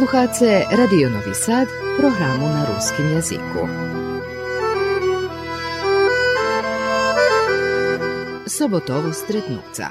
Slušate Radio Novi Sad, programu na ruskim jeziku. Sobotovo stretnuca.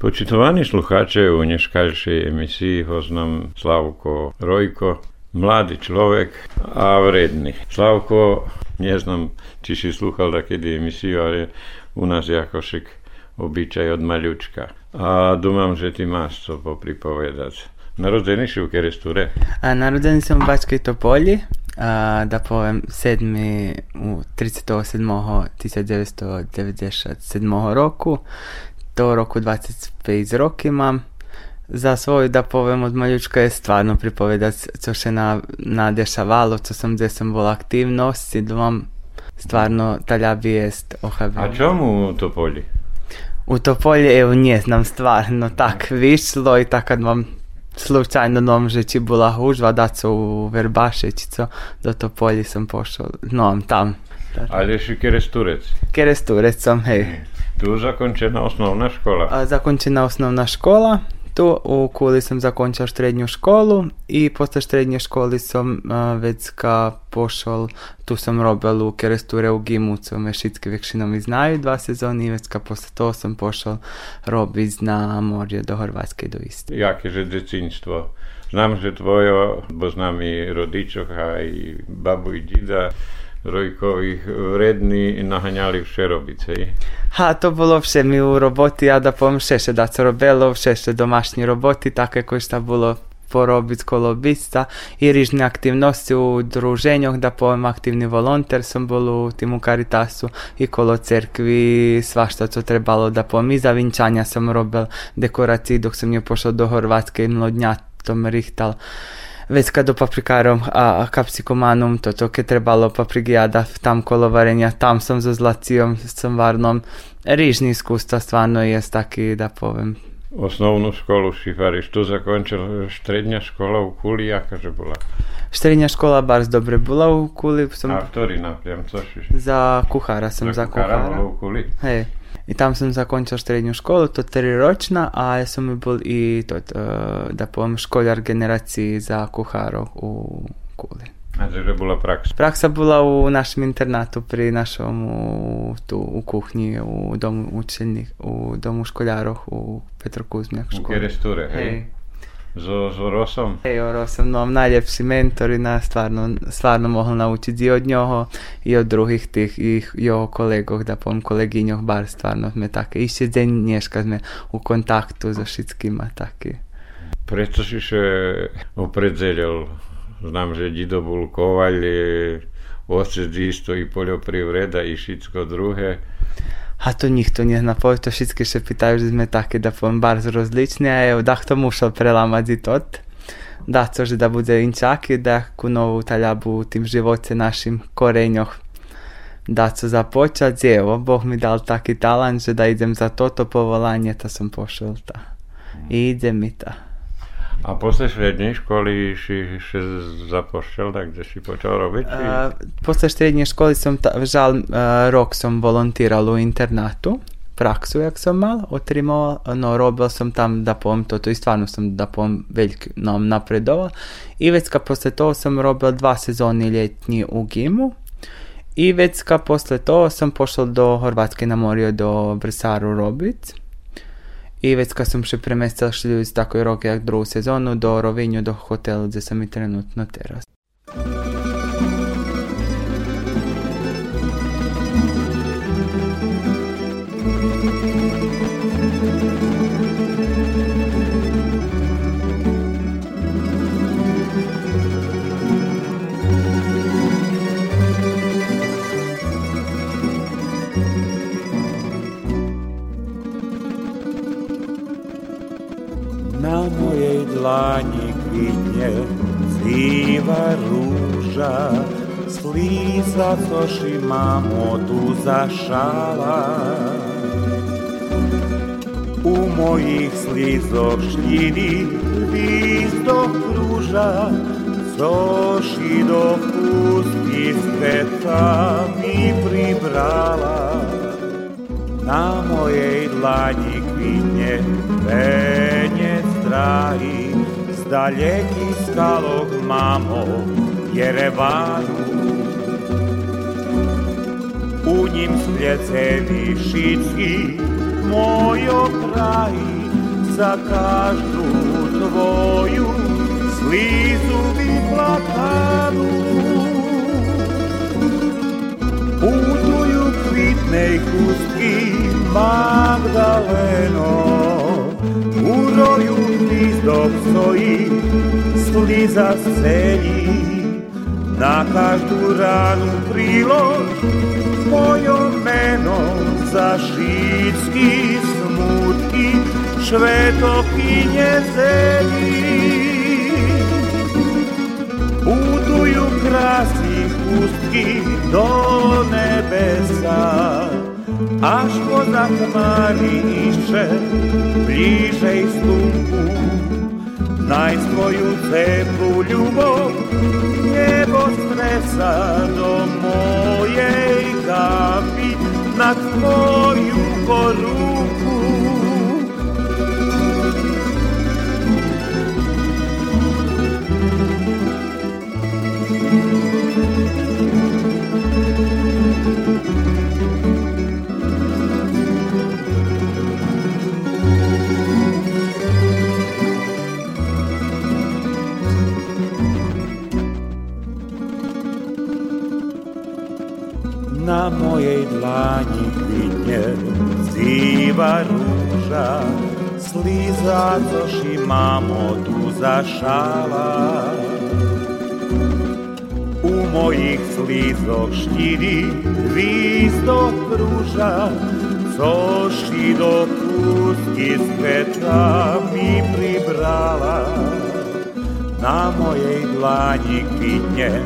Počitovaní sluchače u nješkaljšej emisiji hoznam Slavko Rojko, mladi človek a vredný. Slavko, ne znam či si sluchal takedy emisiju, ale u nás je akošik obyčaj od maľučka. A dúmam, že ty máš co popripovedať. Narodzeni si u Keresture? A, narodzeni sam u Bačkoj Topolji, a, da povem 7. u 37. 1997 roku. Do roku 25 rok imam. Za svoju da povem od maljučka je stvarno pripovedať, co še na, nadešavalo, co som, gdje sam bol aktivnosti, dvom stvarno talja vijest o A čemu u Topolji? U Topolji, evo, ne znam stvarno, tak višlo i tak kad vam slučajno dom žeći bula hužva, da co u Verbašeć, co do Topolji sam pošao, no, tam. Ali jesi keresturec? Keresturec sam, hej. Tu zakončena osnovna škola? A, zakončena osnovna škola, tu u Kuli sam zakončio štrednju školu i posle štrednje školi sam već ka pošol, tu sam robil u keresture u Gimucu, mešitske vekšinom znaju dva sezoni i već ka posle to sam pošol robit na morje do Hrvatske do Iste. Jakie že decinstvo? Znam, že tvojo, bo znam i rodičoha i babu i dida, Rojkových vrední naháňali vše robice. Ha, to vše mi u roboti, ja da poviem še da co robilo, vše domašní roboti, také koji šta bolo porobiť kolo bista i rižne aktivnosti u druženjoch, da poviem aktivni volonter som bol u timu Caritasu i kolo cerkvi, svašta co trebalo da poviem. I za vinčanja sam robil dekoraciji dok sam je pošao do Horvatske i mlodnjatom rihtal već kad do paprikarom a, kapsikomanom, to to ke trebalo paprigijada tam kolo varenja, tam sam za zlacijom, sam varnom. Rižni iskustva stvarno je taki, da povem. Osnovnu školu šifariš, tu zakončil štrednja škola u Kuli, jaka že bola? Štrednja škola bars dobre bola u Kuli. Sam... A ktorý napriam, co Za kuhara sam, za, za kuhara. Za kuhara u Kuli? Hej. I tam sam zakončil srednju školu, to tri ročna, a ja sam bil i to, da povem školjar generaciji za kuharov u Kuli. A že bola praksa? Praksa bola u našem internatu pri našom u, tu u kuhnji u domu učenih, u domu školjarov u Petrokuzmjak školi. U Keresture, hej? hej. Žo, žo Rošom? Ejo Rošom, no najljepši mentor i nas stvarno, stvarno mohl naučiti i od njoho i od drugih tih i, i o kolegoh, da pom koleginjoh bar stvarno sme také. I še den nješka sme u kontaktu za všetkýma také. Prečo si še opredzeljal? Znam, že Dido Bulkovalj, e, otec isto i poljoprivreda i šitko druge. a tu nikt tu nie napoi, to wszystkie się pytają, że my takie da powiem bardzo rozlicznie, a ja da to muszę prelamać i tot. Da co, że da bude inczaki, da ku kunowu talabu tym żywocie naszym koreniach. Da co započać, o, Boh mi dal taki talent, że da idem za to to povolanie, to sam pošel ta. I idem i ta. A posle srednjej školy si še započal, tak kde si počal robiť? Uh, posle srednje školy som, ta, žal, uh, rok som volontiral u internatu, praksu jak sam mal, otrimao, no robil sam tam da pom, to, to i stvarno sam da pom velik nam napredovao. I već ka posle to sam robil dva sezoni ljetnji u Gimu. I već ka posle to sam pošao do Hrvatske na morio do Vrsaru robit. I već kad sam še premestila šli iz takoj rok jak drugu sezonu do Rovinju, do hotela gdje sam i trenutno teraz. Dlani kvitnje siva ruža, sliza coši mamo tu zašala. U mojih slizov šljini do kruža, coši do pusti sveta mi pribrala, na mojej dlani kvitne drahý, z daleký skalok mamo Jerevanu. U ním splecený šický mojo prají za každú tvoju slízu vyplatanú. Putujú kvitnej kustky Magdaleno, stojí, sliza celí, na každú ránu prílož mojo meno za šítský smutky švetokyne zemí. Putujú krásy chustky do nebesa, až poza chmári ište blížej slunku. Nájsť tvoju teplú ľubov, nebo stresa do mojej kampy na tvoju poruku. Mojej dlani kvitne ziva rúža, slíza zoši mamo tu. U mojich slízok štíri výzdok rúža, coši do pustky sveta mi pribrala. Na mojej dlani kvitne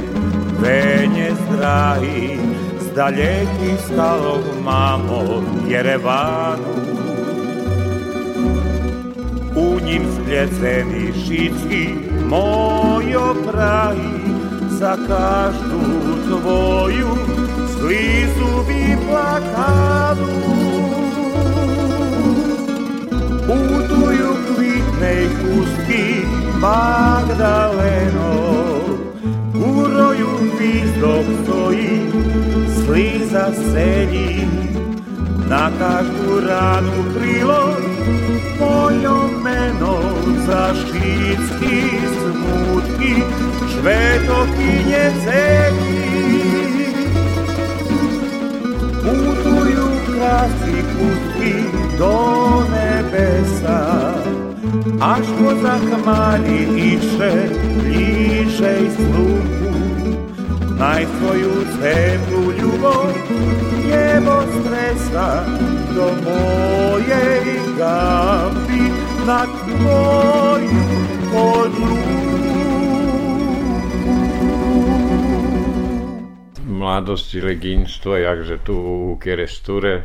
venec drahý, dalekých skaloch mám od Jerevanu. U ním splecený šičky mojo prahy za každú tvoju slízu vyplakanú. Putujú kvitnej chustky Magdaleno, uroju výzdok stojí, slíza sedí, na každú ránu prílož mojo meno za štícky smutky švetoky necení. Putujú krásy pustky do nebesa, až poza chmári iše blížej slunku Naj svoju teplú ľubov nebo stresa do mojej gamby. Na tvoju Mladost ili ginstvo, jakže tu u Keresture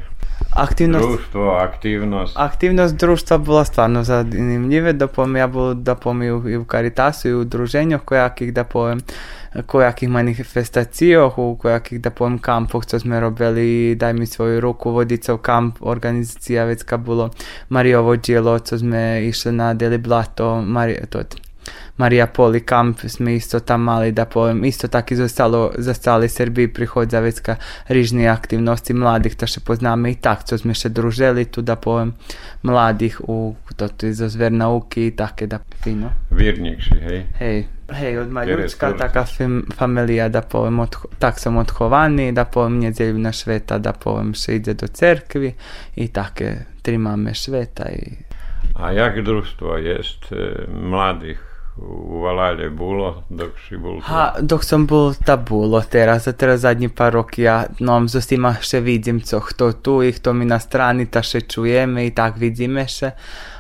Aktivnost, Društvo, aktivnost. aktivnost društva bila stvarno zanimljiva, da povem, ja bol, da povem i u, i u Caritasu i u druženju kojakih, da povem, kojakih manifestacijoh, u kojakih, da povem, kampoh, co sme robili, daj mi svoju ruku, vodica u kamp, organizacija već ka bilo Marijovo djelo, co sme išli na Deli Blato, Marija, to Marija Poli kamp sme isto tam mali da povem, isto tak i zostalo, zastali Srbiji prihod za vecka rižni aktivnosti mladih, to še pozname i tak, co sme še družili tu da povem mladih u toto izo zver nauki i take da fino. Vjernik si, hej? Hej, hej, od maljučka Kerestur. taka fam, familija da povem, od, tak sam odhovani, da povem njedjeljna šveta, da povem še ide do cerkvi i take tri mame šveta i A jak društvo jest e, mladih u Valalje bilo dok si bol? Ha, dok som bol ta bulo teraz, a teraz zadnji par roky ja no, so s tima še vidim, co kto tu i kto mi na strani, ta še čujeme i tak vidíme še,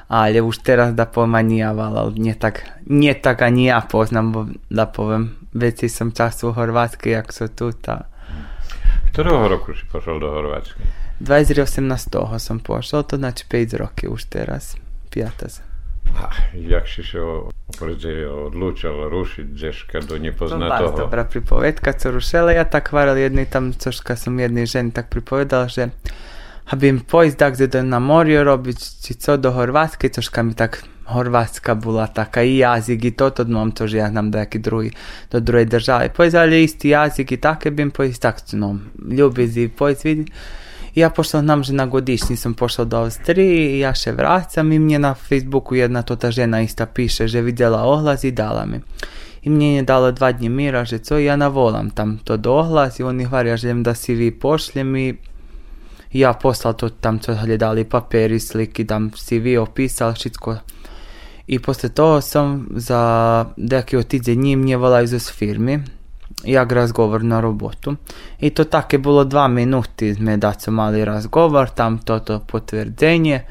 ali už teraz da ja valal, nie tak, nie tak ani ja poznam, da poviem, veci som času u Horvatske, jak su tu, ta Ktorého roku si pošol do Horvátska? 2018 som pošao, to znači 5 roky už teraz, pijata se. A jak si się Oporedze odlučila rušiti Džeška do To nepoznatého. bardzo dobra pripovedka, co rušela. Ja tak varil jednej tam, což kad sam jednej ženi tak pripovedala, že habim pojsť tak, kde na morju robiť, či co do Horvátske, což mi tak Horvátska bola taká i jazyk i toto, mám to, že ja znam da neki drugi, do druge države. Pojsť, ali isti jazyk i také bim pojsť tak, no, ljubiz i pojsť vidi. Ja pošla znam, že na godišnji sam pošla do Austrije i ja še vracam i mnje na Facebooku jedna to ta žena ista piše, že vidjela oglas i dala mi. I mnje je dala dva dnje mira, že co, ja navolam tam to do oglas i oni hvar, ja želim da si vi pošljem i ja poslal to tam co gledali papiri, sliki, tam CV opisal, všetko. I posle toho sam za neki od tidze dní mě volaju z firmy, jak razgovor na robotu. I to tak je bilo dva minuti, sme dať so mali razgovor, tam toto potvrđenje.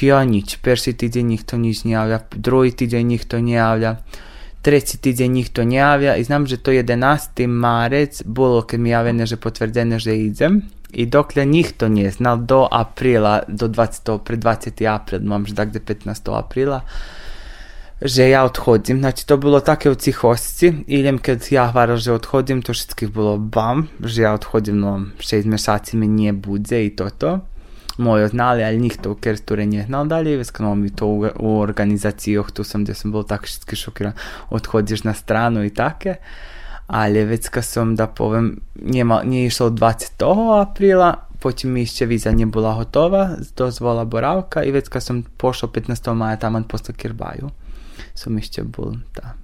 Ja nič, perši týdzeň nikto nič ne javlja, druhý týdzeň nikto ne javlja, treći nikto ne javlja i znam, že to 11. marec bolo kad mi javljene, že potvrđene, že idem. I dokle nikto nije znal do aprila, do 20. pred 20. april, mam že dakle 15. aprila, že ja odchodzim. Znači to bilo také u cihosci. Idem kad ja hvaral, že odchodzim, to všetkých bilo bam, že ja odchodzim, no 6 mešaci me nije budze i toto. Moji znali, ali nikto u Kersture nije znal dalje. Veskano mi to u, u organizaciji, tu sam gdje sam bil tak všetky šokiran, odchodziš na stranu i take. ale vec som da poviem, nema, nie išlo 20. apríla, potom mi ešte víza nebola hotová, dozvola borávka i vecka som pošao 15. maja taman posle Kirbaju. Som ešte bol tam.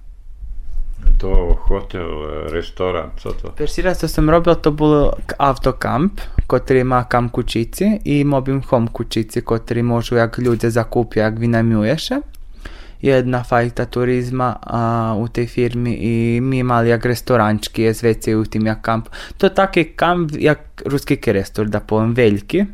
To hotel, e, restoran, co to? Prvi raz to sam robil, to bol autokamp, kotri ima kam kućici i mobim home kućici, kotri možu, jak ljudje zakupi, jak vi. Jedna fajta turizma a, u tej firmi i mi imali jak restorančki je zveci u tim jak kamp. To taki kamp jak ruski kerestor, da povem, veljki.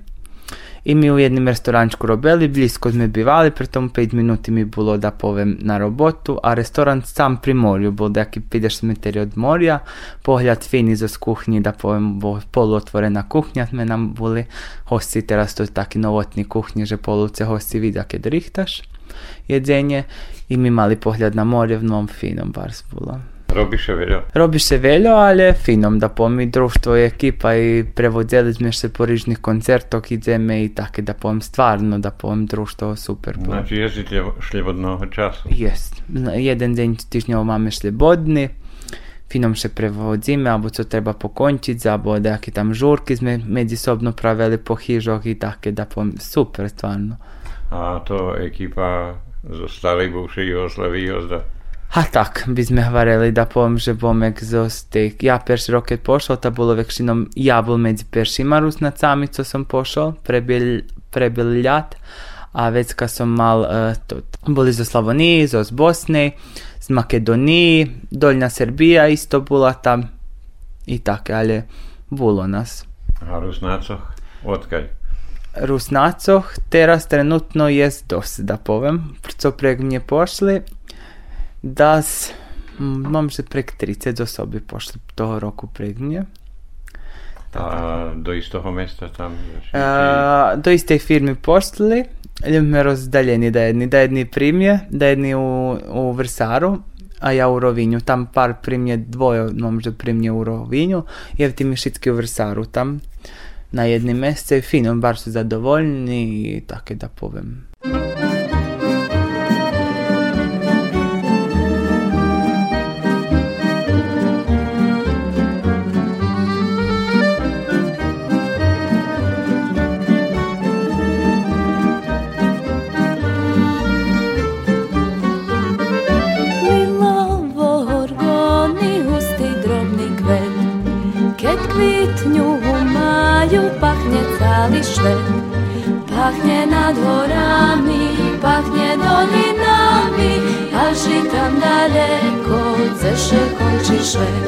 I mi u jednim restorančku robili, blisko sme bivali, pri tom 5 minuti mi bilo da povem na robotu, a restoran sam pri morju, bol neki 50 metri od morja, pogled fini z kuhnji, da povem, bo poluotvorena kuhnja, sme nam boli hosti, teraz to je taki novotni kuhnji, že poluce hosti vidia kad rihtaš jedzenje i mi mali pogled na morje, vnom finom bars bilo. Robiše veľa. Robi se veljo, ali finom da pomi društvo i ekipa i prevodili sme se po rižnih koncertok ideme i tako da povem stvarno da povem društvo super bilo. Znači jezdite šljebodného času. Jest. Jeden deň týždňovo máme slobodný, finom še prevodzíme, alebo co treba pokončiť, alebo nejaké tam žurky sme medzisobno pravili po chyžoch i také, da povem, super, stvarno. A to ekipa zostali bivšej Jugoslavii jozda. A tak, by sme hvarili da povem, že bomek zostak. Ja perši rok kad pošao, ta bolo većinom ja bol medzi peršima rusnacami, co sam pošao, prebil, prebil ljat, a već kad sam mal, uh, to, boli zo Slavoniji, zo z Bosne, z Makedoniji, Doljna Srbija isto bila tam i tako, ali bilo nas. A Rusnácoch? Odkaď? Rusnacoh teraz trenutno jest dost, da povem, co prek mnje pošli, da s, m, mam že prek 30 osobi pošli toho roku prek mnje. A do istého mesta tam? A, do istej firmy pošli, ljudme rozdaljeni da jedni, da jedni primje, da jedni u, u Vrsaru, a ja u Rovinju, tam par primje, dvoje možda primje u Rovinju, jer ti mi šitski u Vrsaru tam na jedni mjesece, fino, bar su zadovoljni i tako da povem. Švet Pahne nad horami, pahne dolinami A žitam daleko, ceše konči švet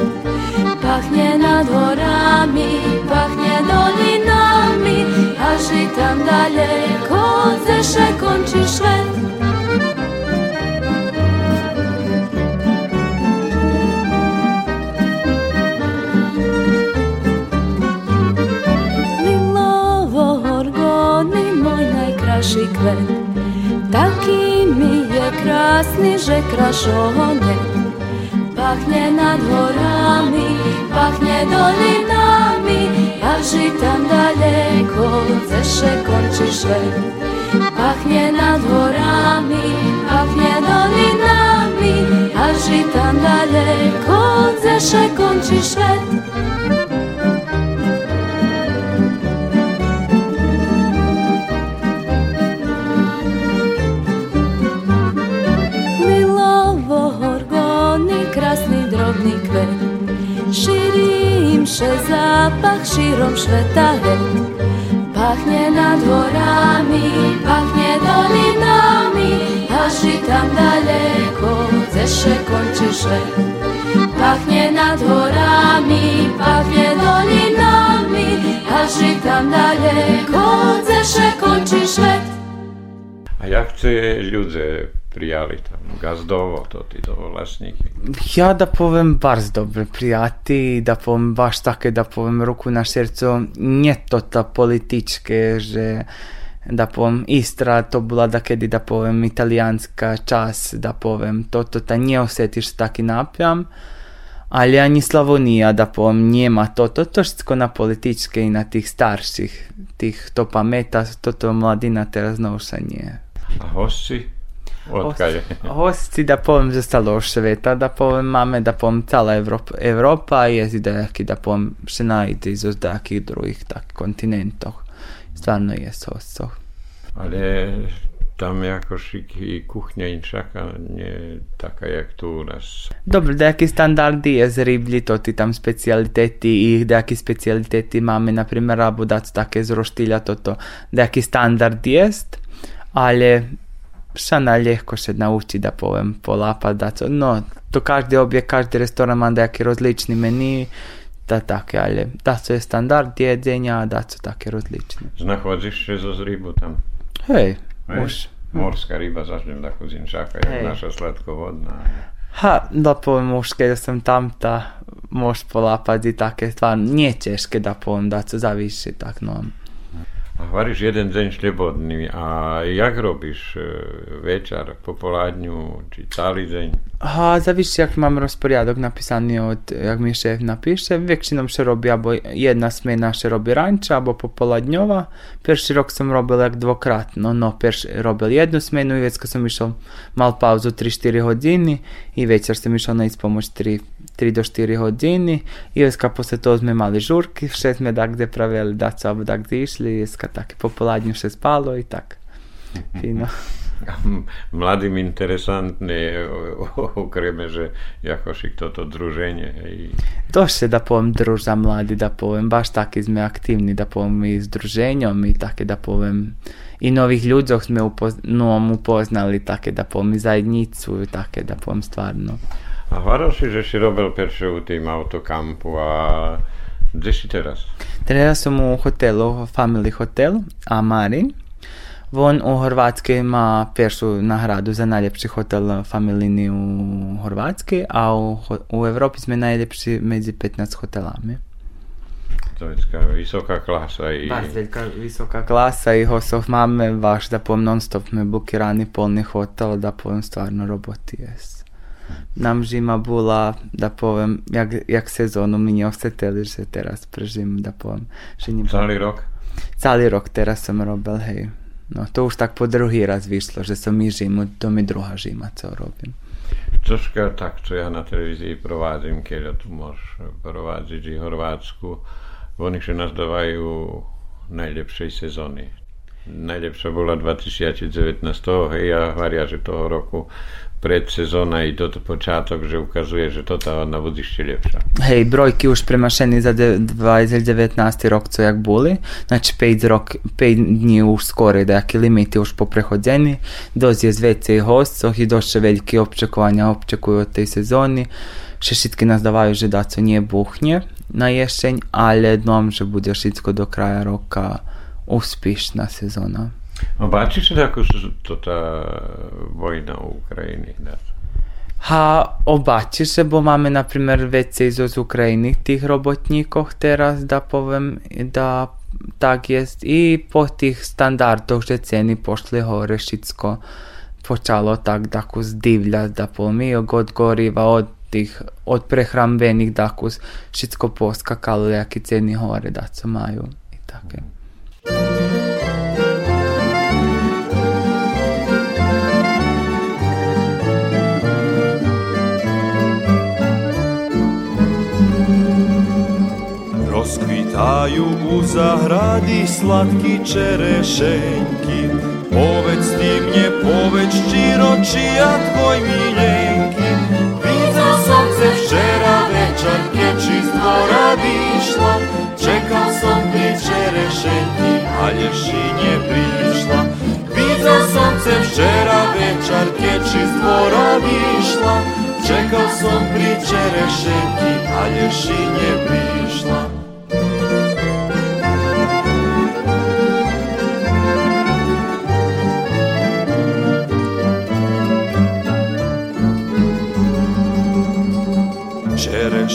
Pahne nad horami, pahne dolinami A žitam daleko, ceše konči kvet Taki mi je krasni, že krašone Pahne nad horami, pahne dolinami Aži tam daleko, ceše končiše Pahne nad horami, pahne dolinami Aži tam daleko, ceše končiše zapach širom świata Pachnie nad horami, pachnie dolinami Aż i tam daleko zesze kończy szwed. Pachnie nad horami, pachnie dolinami Aż i tam daleko zesze kończy szwed. A jak chcę ludzie prijali tam gazdovo, to ti to vlasniki? Ja da povem bardzo dobre prijati, da povem baš take, da povem ruku na srcu, nije to ta političke, že da povem Istra, to bila da kedi da povem italijanska čas, da povem to, to ta nije osjetiš taki napjam, ali ani Slavonija, da povem njema to, to, to što na političke i na tih starših, tih to pameta, to to mladina teraz naušanje. A hosti? Hosti da povem zostalo už sveta, da povem máme, da povem celá Evropa, Evropa je i nejaký, da povem še najde iz nejakých druhých tak kontinentoch. Stvarno je hostov. Ale tam jakoś i kuchnia inszaka nie taka jak tu u nas. Dobro, dejaki standardi je z riblji, to ti tam specialiteti i dejaki specialiteti mamy, na primjer, rabudac take z roštilja, to to. Dejaki standard jest, ale Šana lehko se nauči da povem polapa, da co, no, to každi objekt, každi restoran ima neki rozlični meni, da take, ali da co je standard jedzenja, da co takie rozlične. Znachodzisz się z rybu tam? Hej, Hej. už. Morska ryba, zaczniemy da kuzinčaka, jak Hej. nasza slatkovodna. Ha, da povem už kada sam tam, ta moš polapati take stvarno, nije češke da povem da co zaviši tak, no. A variš jeden deň slobodný a jak robíš e, večer, popoladňu, czy cały dzień? A zawisz jak mam rozporiadok napisany od, jak mi šéf napíše. większością się robí, albo jedna smena się robi ranča, albo popoladňová. Pierwszy rok sam robil jak dvokrát. no pierwszy robil jedną smenu i wiecko sam išao mal pauzu 3-4 godziny i večer sam išao na ispomoć 3 3 do 4 godziny i vecka posle to sme mali žurki, še sme da gde pravili da co, albo da gde išli, i vecka tak popoladnju še spalo i tak. Fino. A m- Mladym interesantne, okreme, że jakoś i to to drużenie. I Došli da povem druža mladi, da povem baš taki sme aktivni, da povem i s druženjom i take da povem i novih ľuďoch sme upoz, novom upoznali, také da povem i zajednicu i také da povem stvarno. A hvarał si, że si robil pierwszy u tym autokampu, a gdzie si teraz? Teraz som u hotelu, Family Hotel, Amarin. Von u Horvátskej má peršu nahradu za najljepši hotel familijni u Horvátskej, a u, u Evropi sme najljepši među 15 hotelami. To jest klasa i Baš veljka visoka klasa i hosov máme baš da povem non stop me bukirani polni hotel, da povem stvarno roboti jes nám zima bola, da povem, jak, jak sezonu, mi njo že teraz prežim, da povem. Že njim... Cali rok? Cali rok teraz sam robil, hej. No, to už tak po drugi raz vyšlo, že sam i žimu, to mi druga žima, co robim. Troška tak, co ja na televiziji provadim, kjer ja tu možeš provaditi i Horvatsku, oni še nas davaju najljepšej sezoni. Najlepšia bola 2019, hej, ja varia, že toho roku predsezona i to, początek, że ukazuje, że to ta na budište lepša. Hej, brojki už premašeni za de- 2019 rok, co jak boli. Znači, 5, rok, 5 dní už skoro, da jaki limiti už poprehodzeni. Doz je zvece i hostcoh i velike očekovanja očekuju od tej sezoni. Šešitki nas davaju, že da co nije buhnje na ješenj, ale dnom, že bude šitsko do kraja roka uspišna sezona. No páči sa ako to tá vojna Ukrajiny dá. A obáči sa, bo máme napríklad veci zo z Ukrajiny, tých robotníkoch teraz, da poviem, da tak jest i po tých standardoch, že ceny pošli hore všetko počalo tak tako zdivlja, da polmijog od goriva, od tih, od prehrambenih dakus, všetko poskakalo, jaki ceny hore da co maju i tako. Mm. Rozkvitaju u zahradi slatki čerešenki Poveć stimnje, poveć čiročija tvoj miljenki Vidio sam se včera večer, keč iz dvora višla Čekal sam pri čerešenki, a lješinje prišla Vidio sam se včera večer, keč iz dvora višla Čekal sam pri čerešenki, a lješinje prišla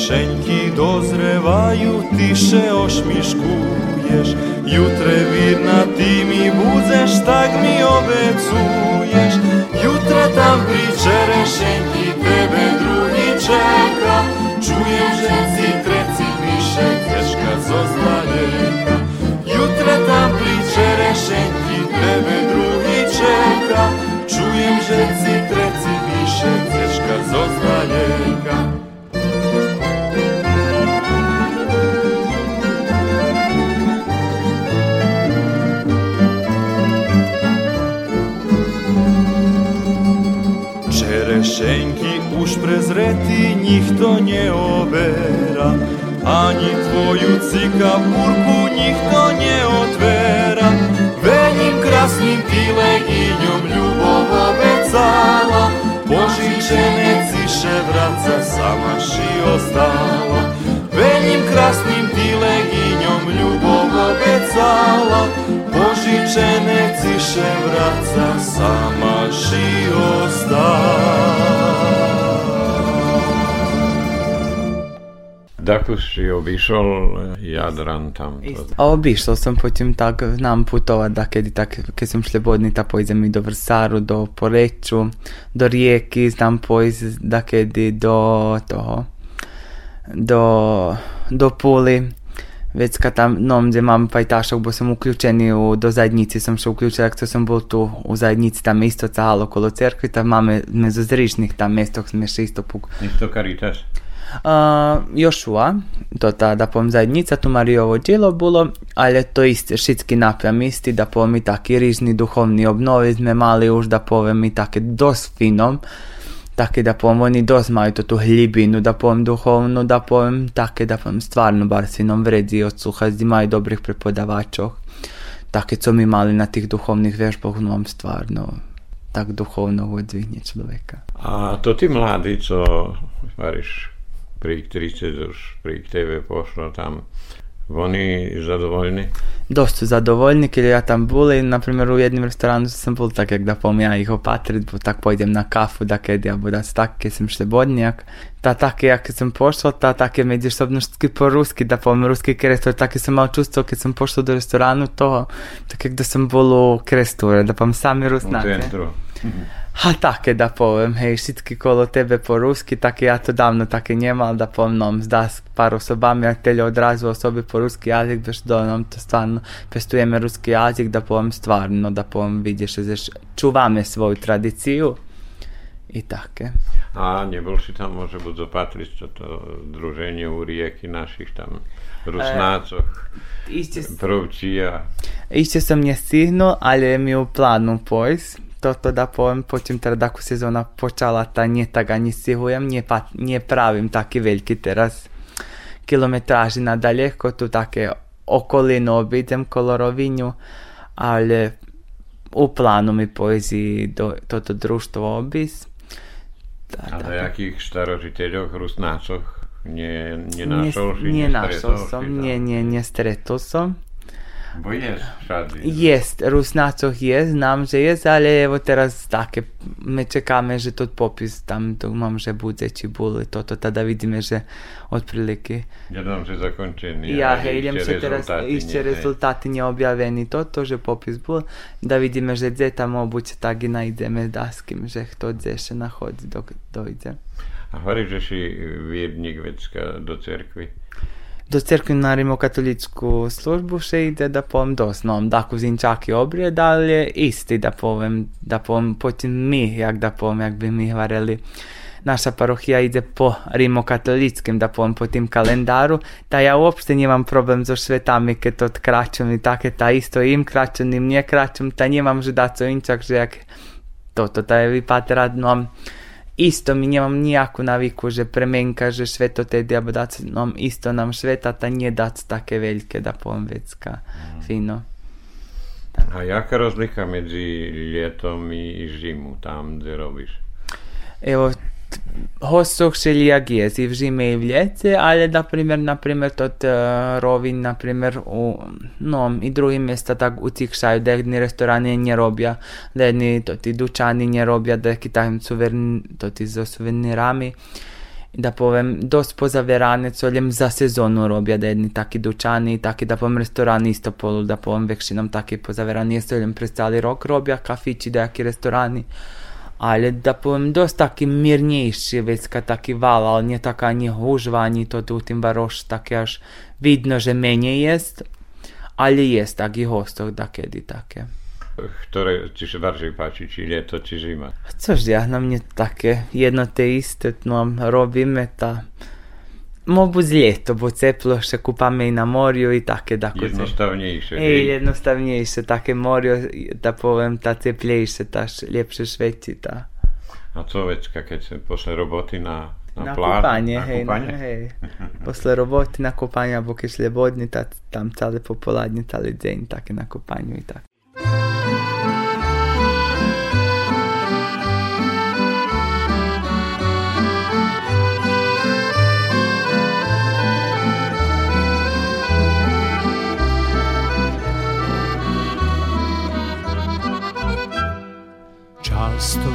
Čerešenjki dozrevaju, tiše ošmiškuješ Jutre virna ti mi budzeš, tak mi obecuješ. Jutra tam pri čerešenjki tebe drugi čeka. Čujem že si treci piše, teška zozvaljeka Jutra tam pri čerešenjki tebe drugi čeka. Čujem že si treci piše, teška Čerešenki prezreti njih to nie obera. Ani tvoju cikapurku njih to nie otvera. Venim krasnim tileginjom ljubov obecala. Požičene ciše vraca sama ši ostala. Venim krasnim tileginjom ljubov obecala. Požičene ciše vraca sama ši ostala Dakle si obišol Jadran tam. A obišla sam potom tak, znam putovat da kedy tak, keď som slobodný, tak pojdem i do Vrsaru, do Poreču, do Rijeki, znam pojsť da kedy do toho, do, do Puli. Već kad tam, no, gdje mam pajtašok, bo sam uključeni u, do zajednici, sam še uključila, jak sam bol tu u zajednici, tam isto cahalo okolo cerkvi, tam máme mezo zrišných tam mestok sme še isto puk. Isto Caritas. Joshua, to ta, da povem zajednica, tu Marijovo djelo bilo, ali to isti šitski napjam isti, da povem i taki rižni duhovni obnovi sme mali už, da povem i take dos finom, take da povem oni dos maju to tu hljibinu, da povem duhovnu, da povem take da povem stvarno bar sinom vredi od suha, imaju dobrih prepodavačov, take co mi mali na tih duhovnih vježbah, no stvarno tak duhovno odzvihnje človeka. A to ti mladí, co variš pri 30 už pri tebe pošlo tam, oni zadovoljni? Dosta zadovoljni, jer ja tam boli, na primjer u jednom restoranu sam bol tak, jak da pom ja ih opatrit, bo tak pojdem na kafu, da kad ja buda tak, keď sam šlebodnjak. Ta tak, jak sam pošla, ta tak je međusobnosti po ruski, da pom ruski krestor, tak sam mal čustvo, kad sam pošla do restoranu, to, tak jak da sam bol u kresture, da pom sami U rusnake. centru. Ha take da povem, hej, všetky kolo tebe po rusky, tak ja to dávno také nemal, da poviem, zdá s pár osobami, ak teľa odrazu osoby po ruský jazyk, veš, do nám to stvarno pestujeme ruský jazyk, da poviem stvarno, da poviem, vidiš, že čuvame svoju tradiciju i také. A nebol si tam môže buď zopatriť toto druženie u rieky našich tam Rusnácoch, Ište, Prvčija. ište som nestihnul, ale mi u plánu pojsť, toto da poviem, potom teda ako sezóna počala, ta nie tak ani stihujem, nie, pa, nie pravim veľký teraz kilometráži na daleko, tu také okolinu obidem kolo Rovinju, ale u plánu mi pojzi do toto družstvo obis. Da, A da. na jakých starožiteľoch, Rusnácoch nie, Nie, si, nie našol si som, tam? nie, nie, nestretol som. Bo jest szady. Jest, Rusnacoh jest, znam, że jest, ale evo teraz takie, my czekamy, że to popis tam to mam, że bude či boli toto, tada vidíme, že otprilike. Jednom že zakončený. Ja, hej, idem sa teraz, ešte rezultáty neobjavení toto, že popis bol, da vidíme, že dze tam obuď tak i najdeme da s kým, že kto dze še nachodzi dok dojde. A hovoríš, že si viednik vecka do cerkvy. Do crkve na rimokatoličku službu še ide, da povem doslovno, da kuzinčaki obrijed, ali je isti, da povem, da povem, potem mi, jak da povem, jak bi mi hvareli. Naša parohija ide po rimokatoličkim, da povem, po tim kalendaru, da ja uopšte nemam problem so svetami, keď to kračem i také, ta isto im kračem, i mnje kračem, ta nemam že da inčak, že jak toto, ta je vypatra, no, isto mi nemam nijaku naviku, že premenka, že sve to tedy, abo dac, no, isto nam sveta, ta nije dac také veľké, da poviem vecka, fino. A jaká rozlika medzi lietom i zimu tam, kde robíš? Evo, t- hosoh šelijak jest i w zimie i w ljece, ale na primjer, na primjer, tot uh, rovin, na primjer, u, no, i drugi mjesta tak utikšaju, da jedni restorani nie robja, da jedni toti dućani nie robja, da ki takim suverni, toti za suvenirami, da povem, dost pozaverane, co ljem za sezonu robja, da jedni taki dućani, taki da povem restorani isto polu, da povem većinom taki pozaverani, jesu ljem prestali rok robja, kafići, da jaki restorani, ale da powiem dość taki mierniejszy wiecka taki wal, ale nie taka nie hużwa, ani to tu tym warosz takie aż widno, że mniej jest, ale jest taki hostoch da kiedy takie. Które ci się bardziej patrzy, czy lato, czy zima? Coż ja, na mnie takie jedno te iste, no robimy ta... To Mobu z ljeto, bo ceplo še kupame i na morju i takie da kod Jednostavnejšie. Ej, jednostavniejsze, takie morjo, da povem, ta teplejsze, ta ljepše šveci, ta. A co vecka, keď sa posle roboty na, na, Na pláž? kupanie, na hej, kúpanie? na, hej. Posle roboty na kupanie, albo keď slobodni, ta, tam całe popoladnie, cały dzień takie na kupaniu i tak.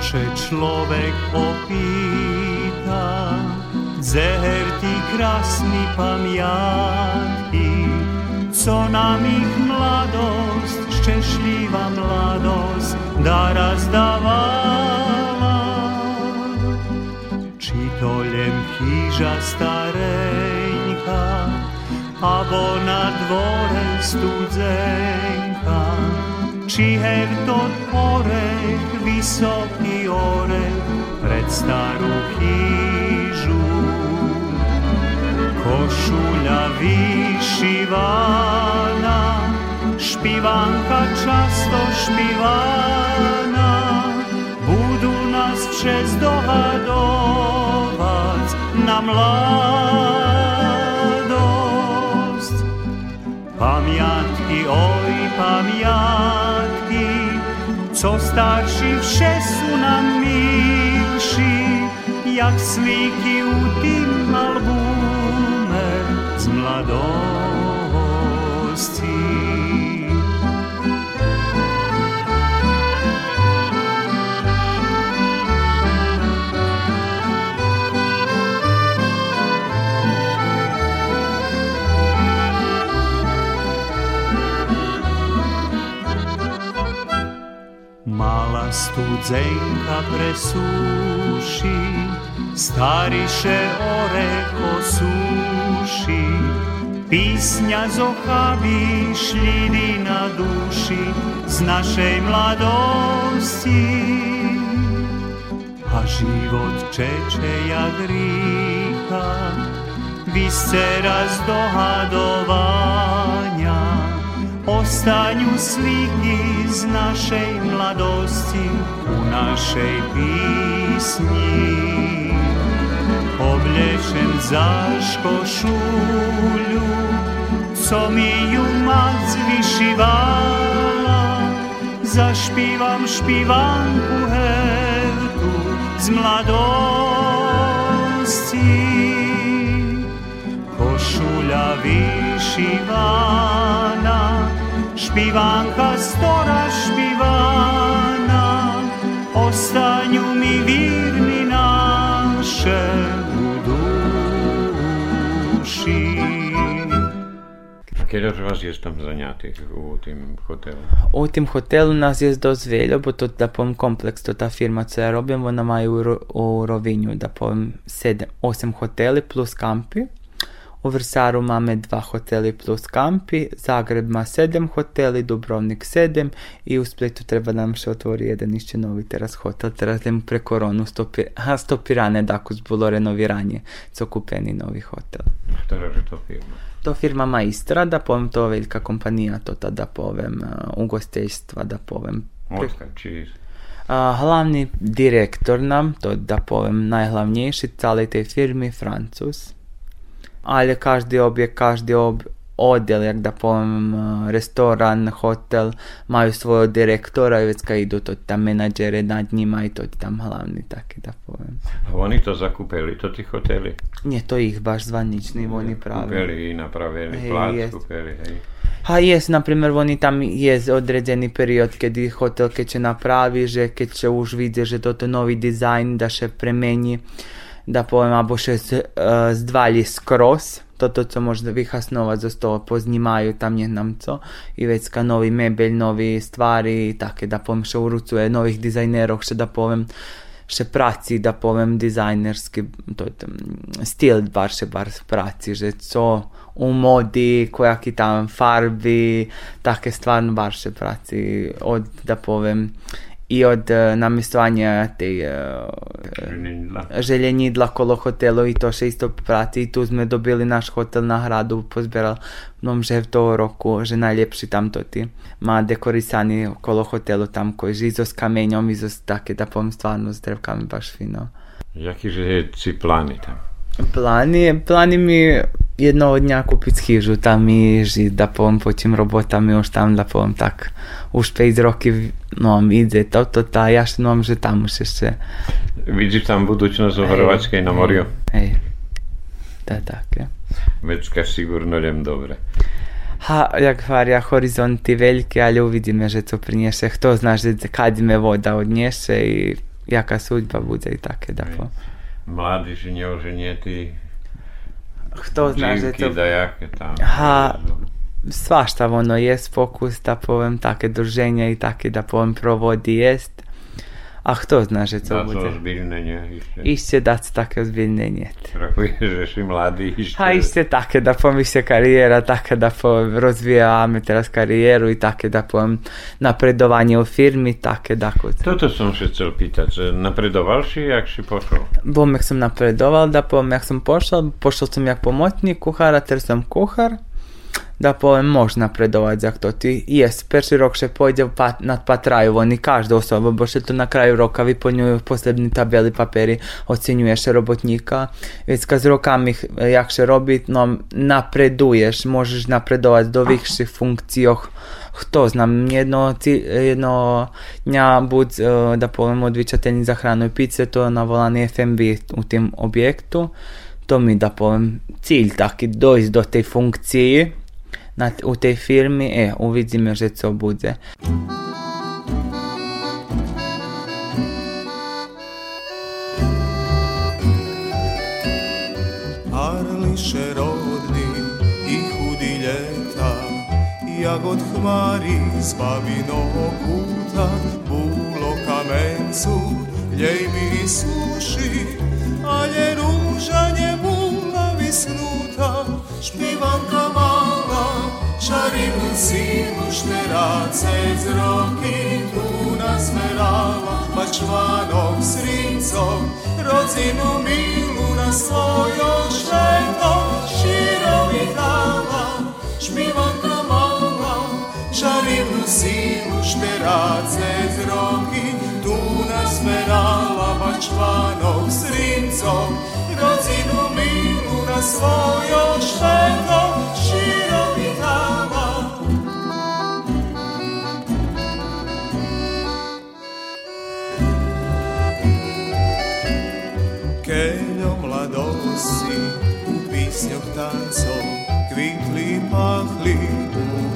Še človek opýta, Zeher ti krásny pamiatky, co nám ich mladosť, šťastlivá mladosť, daraz dávala. Či to len chýža stareňka, abo na dvore studzenka, či her to orech, vysoký orech, pred starú chýžu. Košuľa vyšívaná, špivanka často špivaná, budú nás všes dohadovať na mladosť. Pamiatky, oj pamiątki, co starší wsze są nam milsi, jak sliki u tym albumie z mladości. Tam studzenka presuši, stariše oreko suši, Pisnja zohavi šljidi na duši z našej mladosti. A život čeče jak rika, vi ste razdohadovali, Ostaňu slíky z našej mladosti u našej písni. Oblečen za škošuľu, co mi ju mať vyšivala, zašpívam špívanku hertu z mladosti. Košuľa vyšívaná, Špivanka stora špivana Ostanju mi virni naše u duši Kjer vas je tam zanjati u tim hotelu? U tim hotelu nas je dozveljo, bo to da povim kompleks, to ta firma, co ja robim, ona maju u, u Rovinju, da povim 7, 8 hoteli plus kampi. U Vrsaru máme dva hoteli plus kampi, Zagreb ima sedem hoteli, Dubrovnik sedem i u Splitu treba nam se otvori jedan išće novi teras hotel, teraz idemo pre koronu stopi, ha, stopirane dako zbulo renoviranje, co kupeni novi hotel. Pa što je to firma? To firma Maistra, da povem to velika kompanija, to tada povem, uh, ugostiteljstva, da povem. Otka, glavni direktor nam, to da povem najglavnejši, cale tej firmi, Francus. Ali každi objekt, každi ob, odjel, jak da povem, uh, restoran, hotel, maju svojeg direktora i već kad idu to tam menadžere nad njima i to ti tam glavni, taki da povem. A oni to zakupili, to ti hoteli? Nije to ih baš zvanični, oni pravi. Kupili i napravili Hej, plac, jest. kupili, hej. Ha jes, na primjer, oni tam je određeni period kad hotel keď će napravi, že keď će už vidje, že to je novi dizajn, da še premeni, da povem, abo še z, uh, zdvalji skroz, to to, co možda vyhasnova za to poznimaju tam nam co, i već ka novi mebelj, novi stvari, take da povem, še urucuje novih dizajnerov, še da povem, še praci, da povem, dizajnerski to, je tam, stil bar še bar praci, že co u modi, kojaki tam farbi, take stvarno bar še praci, od, da povem, i od uh, namjestovanja te uh, Željela. željenidla kolo hotelu i to še isto prati i tu sme dobili naš hotel na hradu, pozbieral nom že v toho roku, že najljepši tam to ti ma dekorisani kolo hotelu tam koji že izo s kamenjom, izo s take da povem stvarno s drevkami baš fino. Jaki že si plani tam? Plani, plani mi jednog dňa kúpiť chyžu tam i žiť, da poviem po tým robotami už tam, da poviem tak už 5 roky no ide toto, tá ja no, že tam už ešte Widzisz tam budućnost u Hrvatskoj na morju? hej, da také. Vecka sigurno ljem dobre. Ha, jak varia, horizonti veliki, ali uvidíme, že to prinješe. Kto zna, že kad me voda odnješe i jaka sudba bude i také, da po mladíž neoženjetý Хто знає, що це... Даяки, там. Ага, svašta ono jest fokus da povem take druženja i take da povem provodi jest a kto zna, že to bude? ozbiljne nie ešte. Dať také ozbiljnenie. Strahuješ, že si mladý ešte. Ha, ište také, da poviem, ište karijera, také, da poviem, rozvíjame teraz karijeru i také, da poviem, napredovanie u firmi, také, da kod. Toto som sa chcel pýtať. že Napredoval si, jak si pošol? Bom, jak sam napredoval, da poviem, jak sam pošao, pošao sam jak pomotnik kuhara, ter sam kuhar, da poviem, može napredovati za to ti. Jes, perši rok še pojde pa, nad pa traju, oni každa osoba, bo še to na kraju roka vyplňujú posební tabeli papiery, ocenjuješ robotnika, već kad s rokami eh, jak še robiť, no napreduješ, možeš napredovati do vyšších funkcijoh, Хто знам, jedno, ці- jedno dňa buď, e, da poviem, odvičateljni za hranu i pice, to je navolani FMB u tim objektu. To mi, da poviem, cilj taki, dojsť do tej funkciji na, u tej firmi, e, uvidíme, že co bude. Arliše rodni i hudi ljeta Jagod hmari z babinog kuta Bulo kamencu ljej mi suši Ale ružanje bula visnuta Špivanka mala Šarinu sinu šterace z roki Tu nazmerala Pačvanog s rincom Rodzinu milu na svojo šveto Širovi dala Špivanka mala Šarinu sinu šterace z roki Tu nazmerala Pačvanog s rincom Rodzinu milu na svojo šveto Širovi piesňok tancov kvitli, pachli,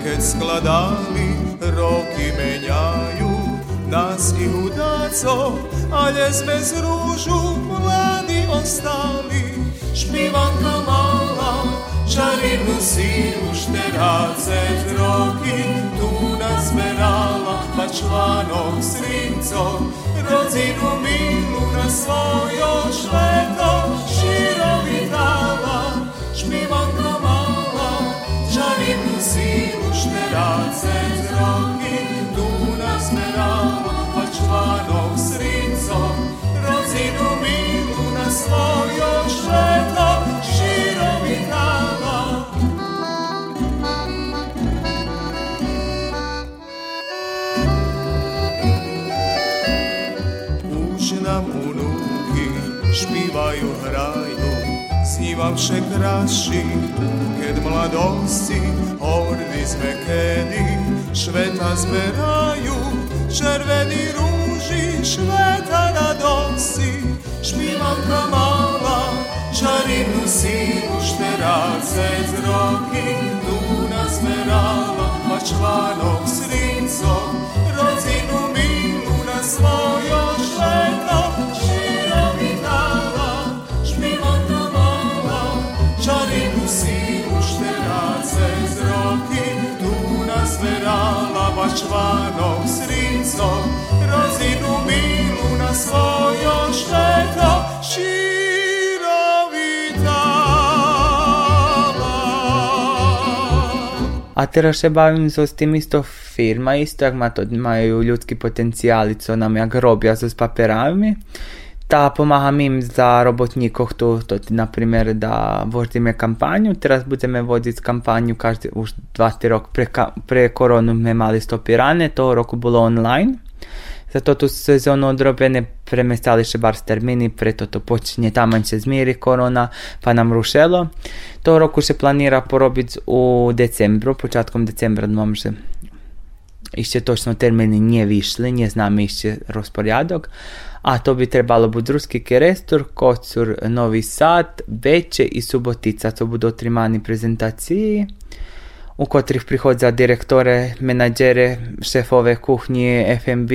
keď skladali, roky meniajú nás i hudácov, ale sme z rúžu mladí ostali. Špivanka mala čarivnú sílu, 14 roky tu nás berala, pa članok srincov, rodinu milu na svojo šleto, širovitá. Snívam vše krásši, keď mladosti, hordy sme kedy, šveta zberajú, červený rúži, šveta radosti, špívanka mala, čarivnú sílu, šterácet roky, tu nás článok s rincom, rodzinu milu na svojo vitala. A teraz se bavim s tim isto firma, isto jak ma to, majú ľudský potenciál, co nam jak robia so s papierami. Da pomáhám im za robotníkov tuto. Napríklad, da vodíme kampanju, teraz budeme vodiť kampanju každý už 20 rok. Pre, pre koronu sme mali stopirane, to roku bolo online. Za toto sezónu odrobené premestali še bar termini, preto to počinje taman će zmiri korona, pa nam rušelo. To roku še planira porobiti u decembru, početkom decembra nam že išće točno termini nije višli, nije znam išće rasporedok. a to bi trebalo biti Ruski Kerestor, Kocur, Novi Sad, Beče i Subotica. To bodo trimani prezentaciji u kotrih prihodza direktore, menadžere, šefove kuhnje, FMB,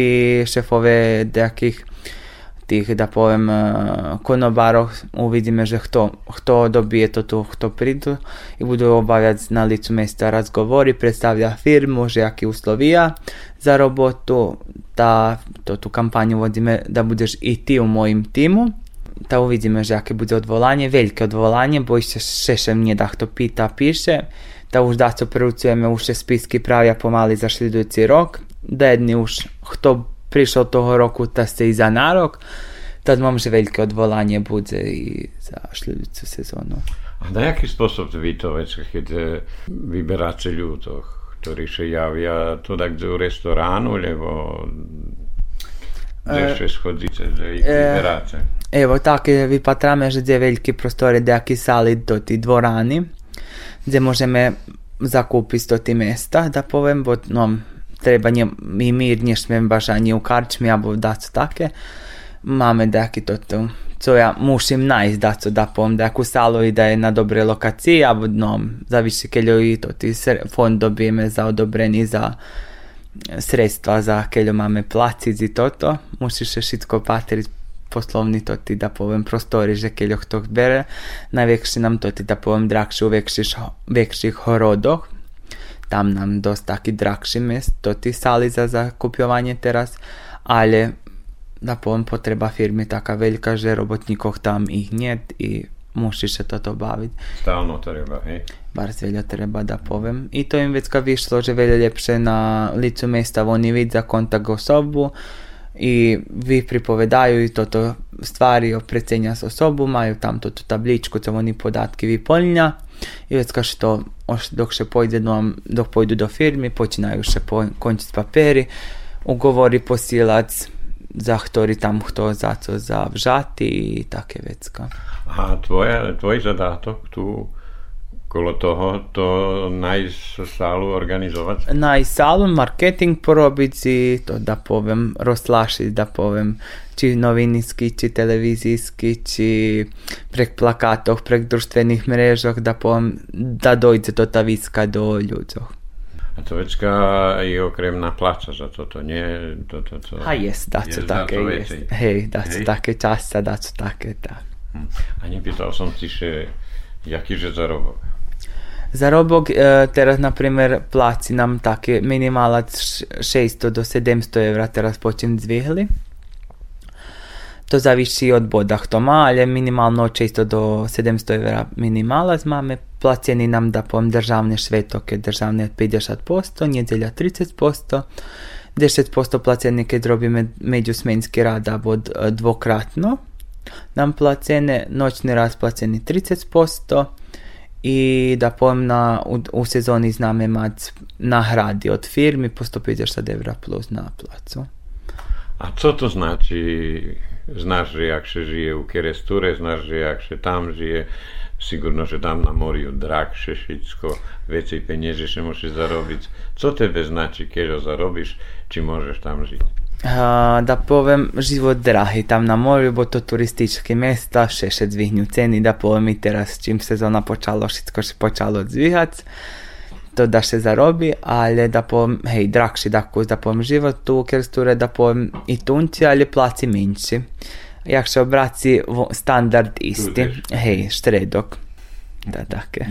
šefove nekih tih, da povem, e, konobarov, uvidime že kto, kto dobije to tu, kto pridu. I budu obavljati na licu mjesta razgovori, predstavlja firmu, že jaki uslovija, za robotu, da to, tu kampanju vodime da budeš i ti u mojim timu. Da uvidimo jakie bude odvolanie, wielkie odvolanie, bo jeszcze szeszem nie da kto pita pisze. Da już da co preucujemy, już spiski prawia pomali za śledujący rok. Da jedni już kto prišao toho roku, da se i za narok. Tad mam że wielkie odvolanie budze i za śledującą sezonu. A na jaki sposób wy to, kiedy wybieracie ludów? który się jawia to tak do restoranu, lebo gdzieś schodzicie do ich wybieracie. Evo, takie wypatramy, że dwie wielkie prostory, do jakiej sali do tej dworani, gdzie możemy zakupić do tej mesta, da powiem, bo no, treba nje, i mir, nie śmiemy baš ani u karčmi, albo da su take. Mamy daki to tu co ja musim najít, da co da dejaku salu i da je na dobre lokaciji, abo no, zavisi keljo i to ti fond dobijeme za odobreni za sredstva za keljo máme placic i toto. Musiš še šitko patriť poslovni to ti da povem prostori, že keljo kto bere. Najvekši nam to ti da povem drakši u vekših, vekših. Tam nam dosta taki drakši mest, to ti sali za zakupjovanje teraz, ali da povem potreba firmi taka velika, že robotnikov tam ih njet i mušiš se toto baviti. Stalno treba, hej? bar velja treba da povem. I to im već kad višlo, že velja ljepše na licu mesta oni vid za kontakt osobu i vi pripovedaju i toto stvari oprecenja s osobu, maju tam to tu tabličku, co oni podatki vi polnja i već kad što oš- dok še pojde do, dok pojdu do firmi, počinaju še po, končiti paperi, ugovori posilac, za ktori tam kto za co zavžati i take vecka. A tvoja, tvoj zadatok tu Kolo toho to organizovať? Nájsť sálu, marketing porobiť si, to da poviem, roztlašiť, da poviem, či novinísky, či televizijski, či prek plakátov, prek društvených mrežoch, da poviem, da dojde to ta viska do ľudí. Turecka i okremná pláca za toto, nie? Toto, to, A jest, dá sa také, jest. Hej, dá sa také časta, dá sa také, tak. Hm. A nepýtal som ti, že jakýže zarobok? Zarobok e, teraz naprímer pláci nám také minimála 600 do 700 eur teraz počím zvihli. To zavisi od boda kto má, ale minimalno 600 do 700 evra minimalac máme. Placeni nam da povem državne švetoke, državne 50%, nedjelja 30%, 10% placeni kad robíme međusmenski rad od e, dvokratno. Nam placene, noćni raz placeni 30%, i da na, u, u sezoni zname mať nahradi od firmi po 150 evra plus na placu. A co to znači? Znaš, že jak se žije u Keresture, znaš, že jak se tam žije, sigurno, že tam na morju drahše všetko, vecej peniaze še môžeš zarobiť. Co tebe keď ho zarobíš, či môžeš tam žiť? A, da povem život drahi tam na morju, bo to turistički mesta, še še dvihnju ceni, da povem i teraz čim sezona počalo, všetko še počalo dvihac, to da se zarobi, ali da povem, hej, drahši da kus, da povem život tu u Kersture, da povem i tunci, ali placi menši. Jak se obraci standard isti, hej, štredok. Da, take.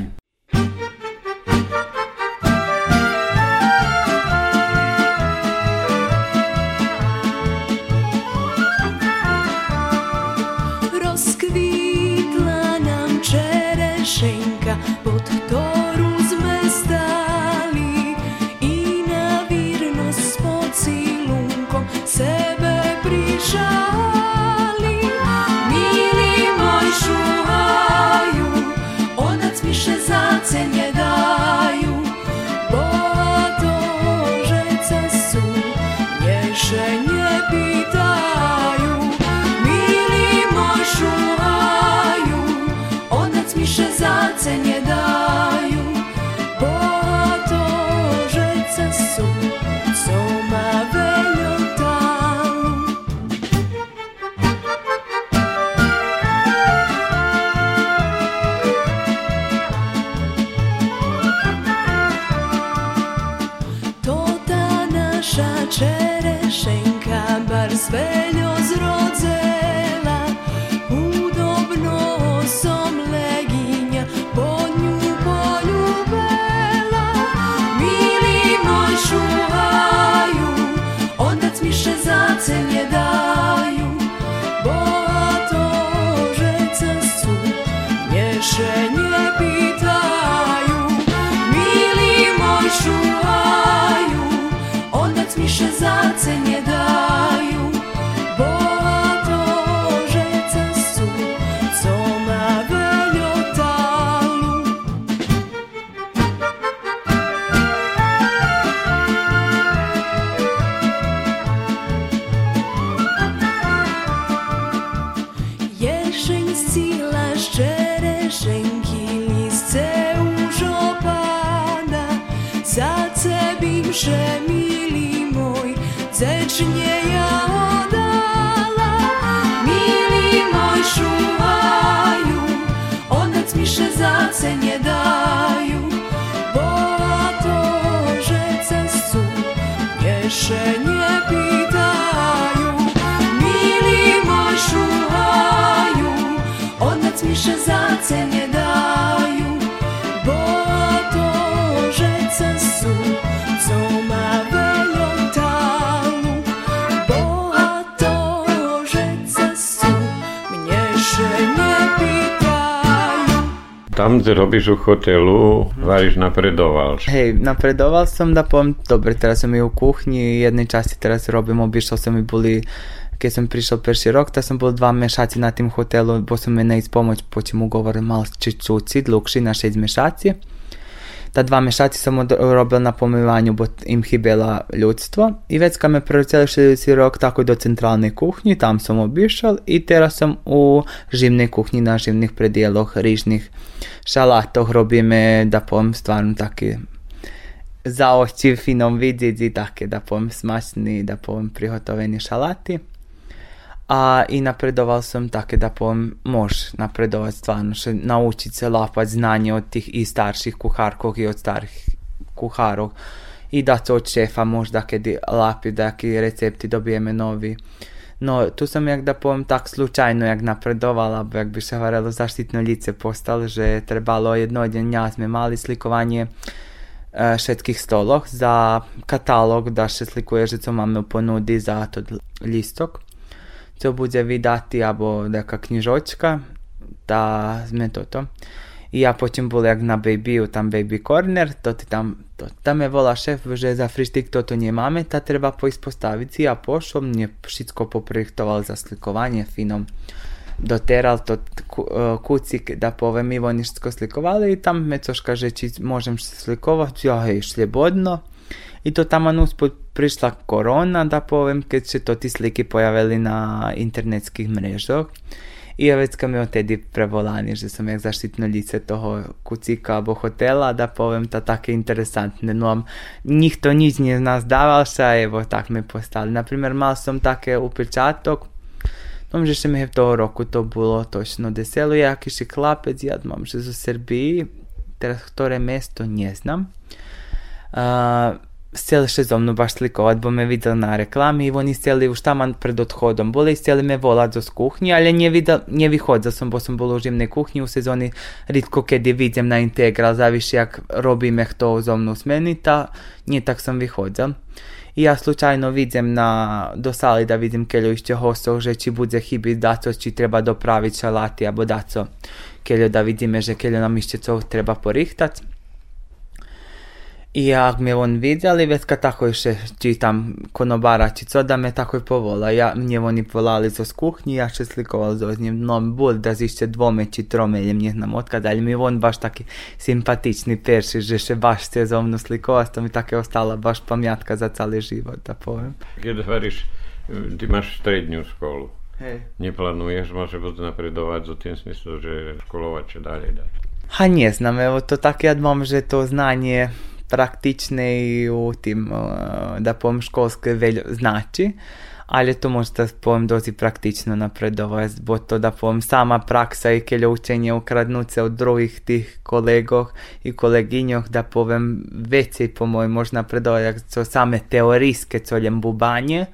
решение. Tam, kde robíš u hotelu, varíš napredoval. Hej, napredoval som da poviem, dobre, teraz som i u kuchni, jednej časti teraz robím, obišao som i boli, keď som prišiel perši rok, ta som bol dva mešaci na tim hotelu, bo som mi nejsť pomoć, počem ugovor mal či čuci, dlhši na šest mešaci. Ta dva mešaci sam od, robila na pomivanju, bo im hibela ljudstvo. I već kad me preoceli šelici rok tako do centralne kuhnje, tam sam obišal i teraz sam u živnej kuhnji na živnih predijeloh, rižnih šalatoh robíme, da poviem, stvarno také za oči finom vidieť i také, da poviem, smačný, da poviem, prihotovení šalaty. A i napredoval sam také, da poviem, mož napredovať stvarno, še naučiť se lapať znanje od tih i starších kuchárkov i od starých kuchárov. I da to od šefa možda kedy lapi, da recepti dobijeme novi. No, tu sam jak da poviem tak slučajno jak napredovala, bo jak by se hovorilo zaštitno lice postal, že trebalo jedno dňa sme mali slikovanie e, všetkých stoloch za katalog da še slikuje, že co máme ponudi za to listok. Co bude vydati, abo neka knjižočka, da sme toto. I ja potom bol jak na babyu, tam baby corner, to ti tam, to, tam je volá šéf, že za frištik toto nemáme, ta treba poísť postaviť si. Ja pošol, mne všetko poprojektoval za slikovanie finom. Doteral to kucik, da povem, mi oni slikovali i tam me coška, že či môžem slikovať, ja hej, šljebodno. I to tamo usput prišla korona, da povem, keď se to ti slike pojavili na internetskih mrežoch. I ja već kad mi odtedy prevolani, že sam jak zaštitno lice toho kucika alebo hotela, da povem ta také interesantne. No, njih to nič nie z nás dával sa, evo tak mi postali. Naprimjer, mal som také upečatok, Tom, že še mi v toho roku to bolo točno deselo, jakiši klapec, ja mám, že Srbiji, teraz ktoré mesto neznam. Uh, stjeli še zo mnou baš slikovať, bo me videli na reklami i oni stjeli už taman pred odhodom. Boli i stjeli me volať zo kuchnji, ali nie, videl, nie vychodzil som, bo som bol u živnej kuchni u sezoni, ritko kedy vidím na integral, zaviši jak robíme kto zo mnou smenita, nie tak som vychodzil. I ja slučajno vidim na, do sali da vidim kelju ešte hostov, že či bude chybiť daco, či treba dopraviť šalati, abo daco kelju da vidíme, že kelju nam ešte co treba porihtať. I jak me on vidjeli, već kad tako še čitam konobara či co, da me tako i povola. Ja, mne oni volali zo z kuhnji, ja še slikoval z njim. No, bol da zišće dvome či tromelje mnje nam otkazali. Mi on baš taki simpatični perši, že še baš se zo mnu slikova, to mi tako je ostala baš pamjatka za cali život, da povem. Keď hovoríš, ty máš strednú školu. Hej. Neplánuješ možno bude napredovať v tým smyslu, že školovať čo ďalej dať? Ha nie znam, evo to tak ja mám, že to znanje praktične i u tim, da povem, školske veljo znači, ali to možda povem dozi praktično napredovati, bo to da povem sama praksa i keljo učenje ukradnuce od drugih tih kolegov i koleginjoh, da povem veće po moj možda napredovati, co same teorijske coljem bubanje,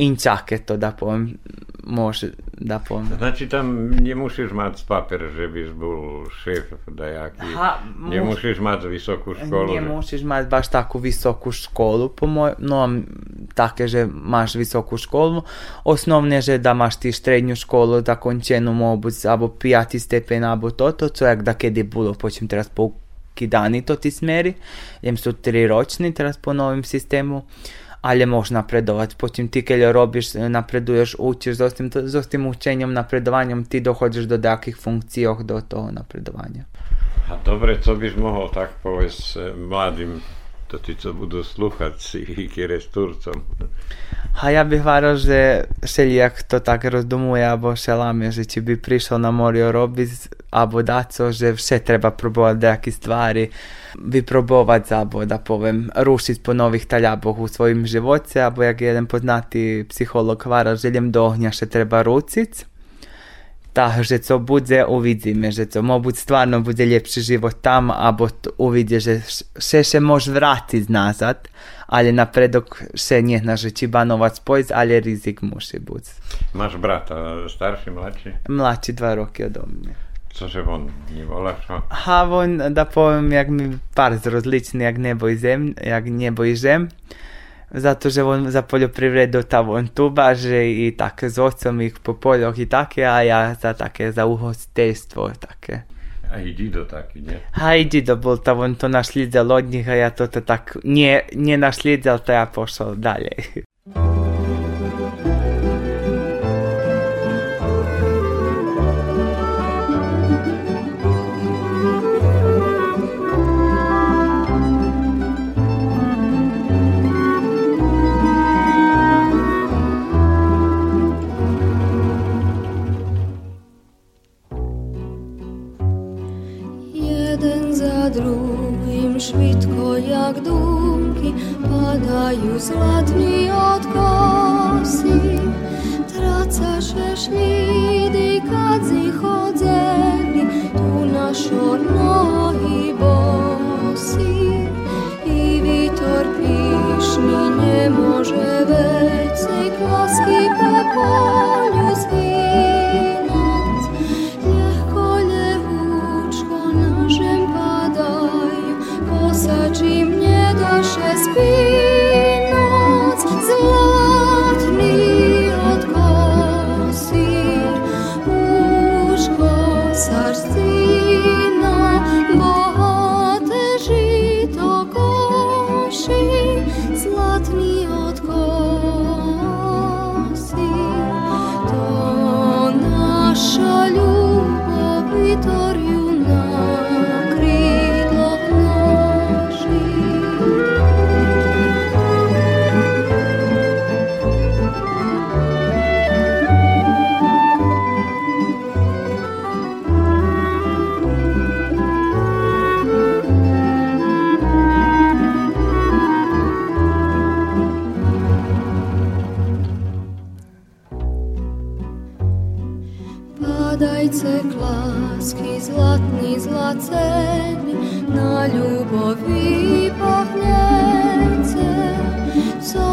in čake to da povem, može da povem. Znači tam nie musisz mať papier, že byš bol šéf dajaký. Ha, Nie mus- musisz mať vysokú školu. Nie musiš mať baš takú vysokú školu, po moj, no také, že máš vysokú školu. Osnovne, že da ti strednju školu zakončenú mobuť, alebo pijati stepen, alebo toto, co jak da kedy bolo, počím teraz poukidani to ti smeri, jem su tri ročni teraz po novim sistemu, ali možeš napredovati. Potom ti keď robiš, napreduješ, učiš, z ostim, z ostim učenjem, napredovanjem ti dohođeš do takih funkcijoh do toho napredovanja. A dobre, co byš mohol tak povedz e, mladým, to tí, co budú slúchať si kire s Turcom. A ja bih varao, že šeljak to tak rozdumuje, abo šelame, že či bi prišao na morio robiti, abo daco, že vše treba probovati nejaké stvari, bi probovat abo da povem, rušit po novih taljaboh u svojim živoce, abo jak jedan poznati psiholog vara, željem do ognja še treba rucic, tak, že co bude, uvidíme, že co mobuť stvarno bude lepší život tam, abo uvidie, že še še môž vrátiť nazad, ale napredok še nehna, že či banovať spojť, ale rizik musí byť. Máš brata, starší, mladší? Mladší dva roky odo mňa. Cože on, nevoláš ho? Ha, on, da poviem, jak mi par rozličný, jak nebo i zem, jak nebo i žem. Zato, že on za poljoprivredu tamo on tu baže i také s otcom ih po poljoch i také, a ja za také, za uhostiteljstvo také. A i Dido taký, nie? Hajdi da bol tamo on to našlidzal od njih, a ja to to tak nie, nie našlidzal, to ja pošao dalje.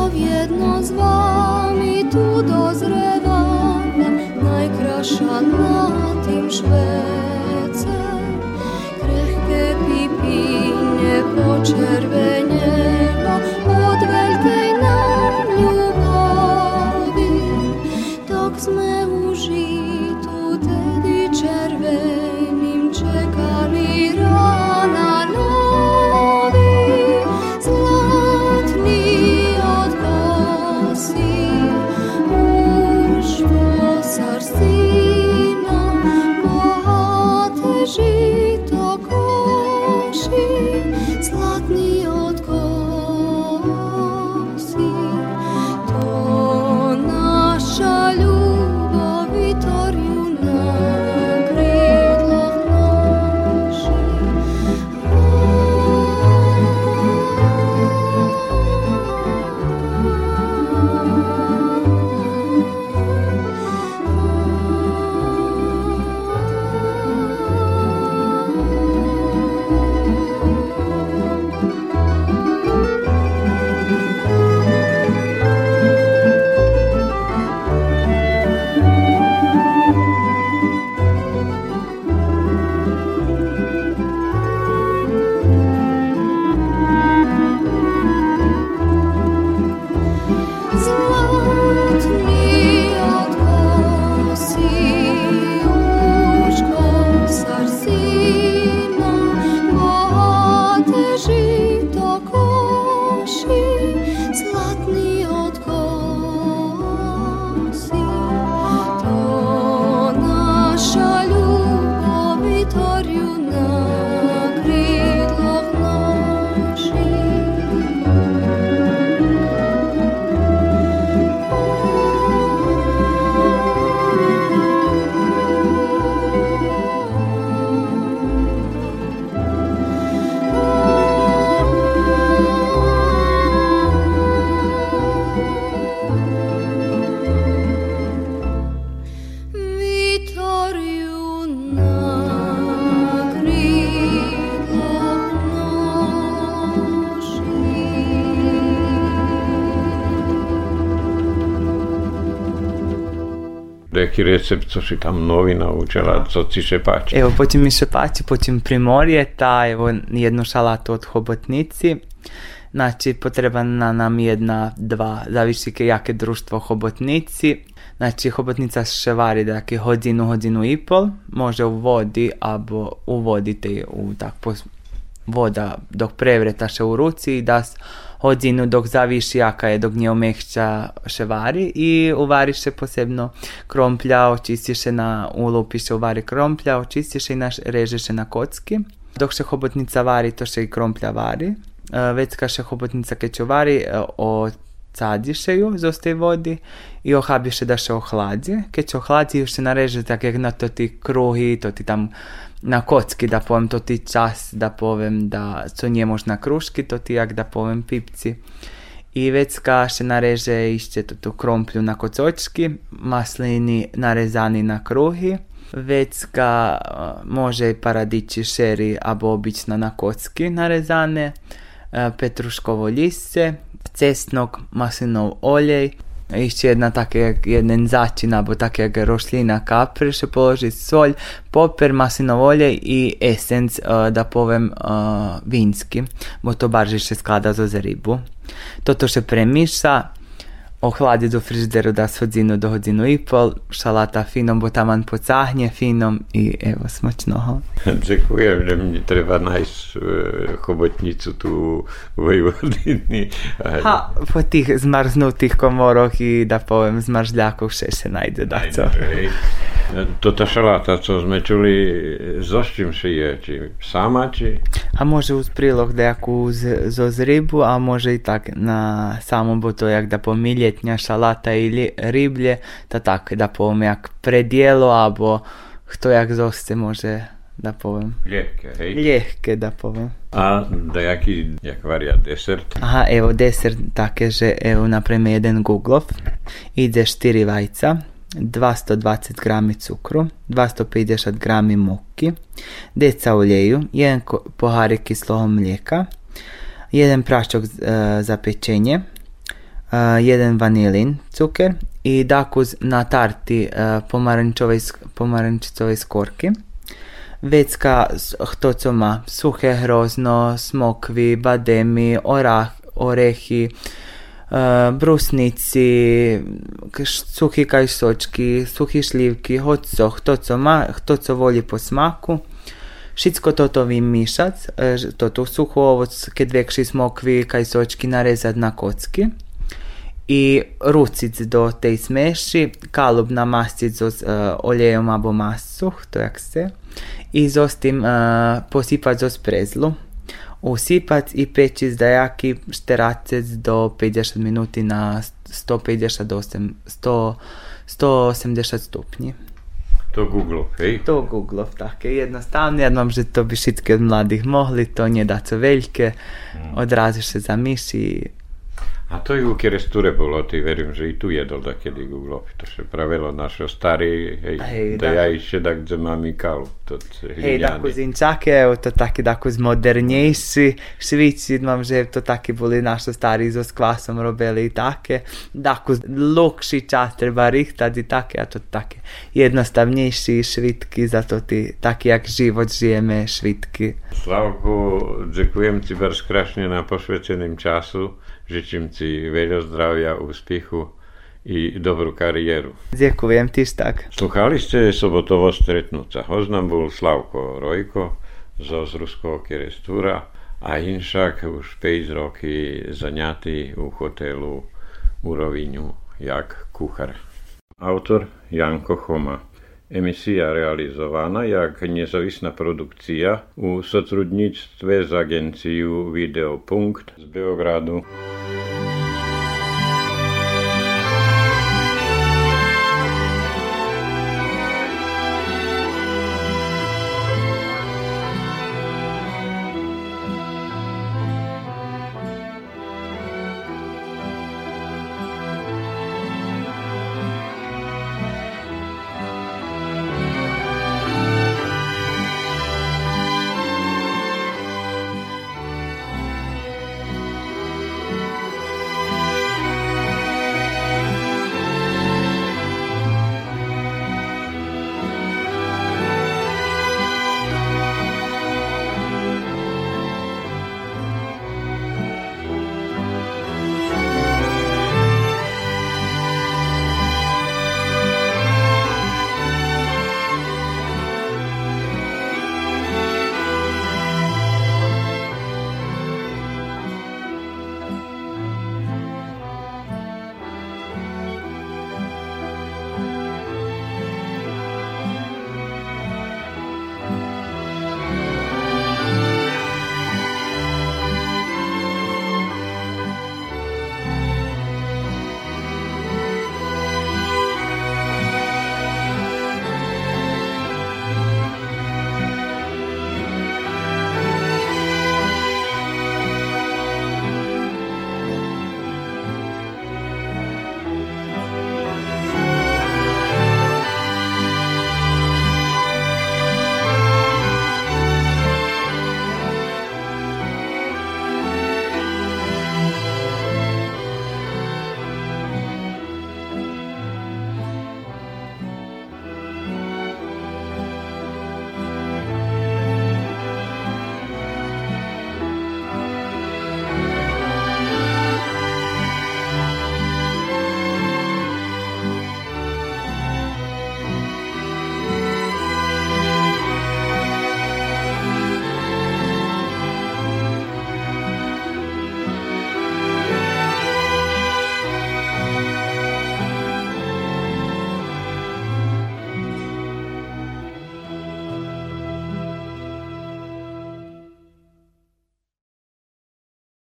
Co vjedno z vami tu dozrevala najkraša na tim švece. Krehke pipinje počervenjelo neki recept, co si tam novi naučila, co ti se pači? Evo, potim mi se pači, potim primorje, ta evo jednu šalatu od hobotnici. Znači, potrebna nam jedna, dva, zavisi jake društvo hobotnici. Znači, hobotnica ševari dakle, hodinu, hodinu i pol, može u vodi, abo uvodite u tak, voda dok prevretaše u ruci i da hodinu dok zaviši jaka je, dok nije omehča še vari i uvari se posebno kromplja, očisti se na, ulupi se uvari kromplja, očisti se i naš, reže se na kocki. Dok se hobotnica vari, to se i kromplja vari. E, Već kad se hobotnica keće vari, e, o cadiše ju z tej vody i ochabiše da še ohladzi. Keď se ohladzi, už se nareže tak jak na to ti kruhi, to ti tam na kocki, da povem, to ti čas, da povem, da co nije možna kruški, to ti jak da povem pipci. I vecka še nareže išće to tu kromplju na kocočki, maslini narezani na kruhi, vecka može i paradići šeri, abo obično na kocki narezane, petruškovo listce, cestnog maslinov olej, išće jedna tak jak jeden začin, abo tak jak rošlina kapri, še položiti solj, poper, maslinov olej i esenc, eh, da povem, eh, vinski, bo to barže še sklada za ribu. Toto še premiša, ohladi do frižideru da s hodinu do hodinu i pol, šalata finom, bo taman pocahne finom i evo smačnoho. Ďakujem, že mne treba nájsť e, chobotnicu tu u Vojvodini. Ha, po tih zmarznutih komoroch i da povem zmarzljakov še se najde da co. Hej. Toto šalata, co sme čuli, zo s čím še je? Či sama, či? A može uz prilog dejaku z, zo z ribu, a može i tak na samom bo to jak da pomiljetnja šalata ili riblje, ta tak da povem jak predjelo, abo kto jak zoste može da povem. Ljehke, hej? Ljehke da povem. A da jaký, jak varia desert? Aha, evo desert také, že evo napravimo jeden guglov, ide 4 vajca, 220 grami cukru, 250 grami muki, deca oljeju, jedan poharek kislog mlijeka, jedan praščok e, za pečenje, jedan vanilin cuker i dakuz na tarti pomarančove, skorki. Vecka s- hto co má suché hrozno, smokvi, bademi, orah, orehi, brusnici, suhi kajsočki, suhi šljivki, hoco, hto co má, hto co voli po smaku. Všetko toto vymišať, e, ž- toto suchú ovoc, keď vekši smokvi, kajsočki narezať na kocky i rucic do tej smeši, kalub namastiť so uh, olejom abo masu, to jak se, i zo s tim uh, posypať zo sprezlu. Usypať i peći zdajaki šteracec do 50 minuti na 150 do 8, 100, 180 stupnji. To Google, hej? To Googlov také jednostavne, ja mám, že to by všetky od mladých mohli, to nie dá co veľké, odraziš se za myši, A to i u Kerestúre bolo, ty verím, že i tu jedol takedy guglov. To sa pravilo našo starý, hej, hej da, ja ešte tak, kde mám ikal. Hej, tako z Inčake, to taký tako modernejší švici, mám, že to taký boli naši starí so skvasom robili také. Tako lokši čas treba rihtať i také, a to také jednostavnejší švitky, za to ty, taký jak život žijeme švitky. Slavku, ďakujem ti bardzo krásne na posveceným času. Žečím ti veľa zdravia, úspechu i dobrú kariéru. Dziękujem tiž tak. Sluchali ste sobotovo. Hoznam bol Slavko Rojko zo z Ruského Kerestúra a inšak už 5 roky zaňatý u hotelu u Rovíňu jak kuchar. Autor Janko Choma. Emisja realizowana jak niezawisna produkcja u sotrudnictwie z agencją Videopunkt z Beogradu.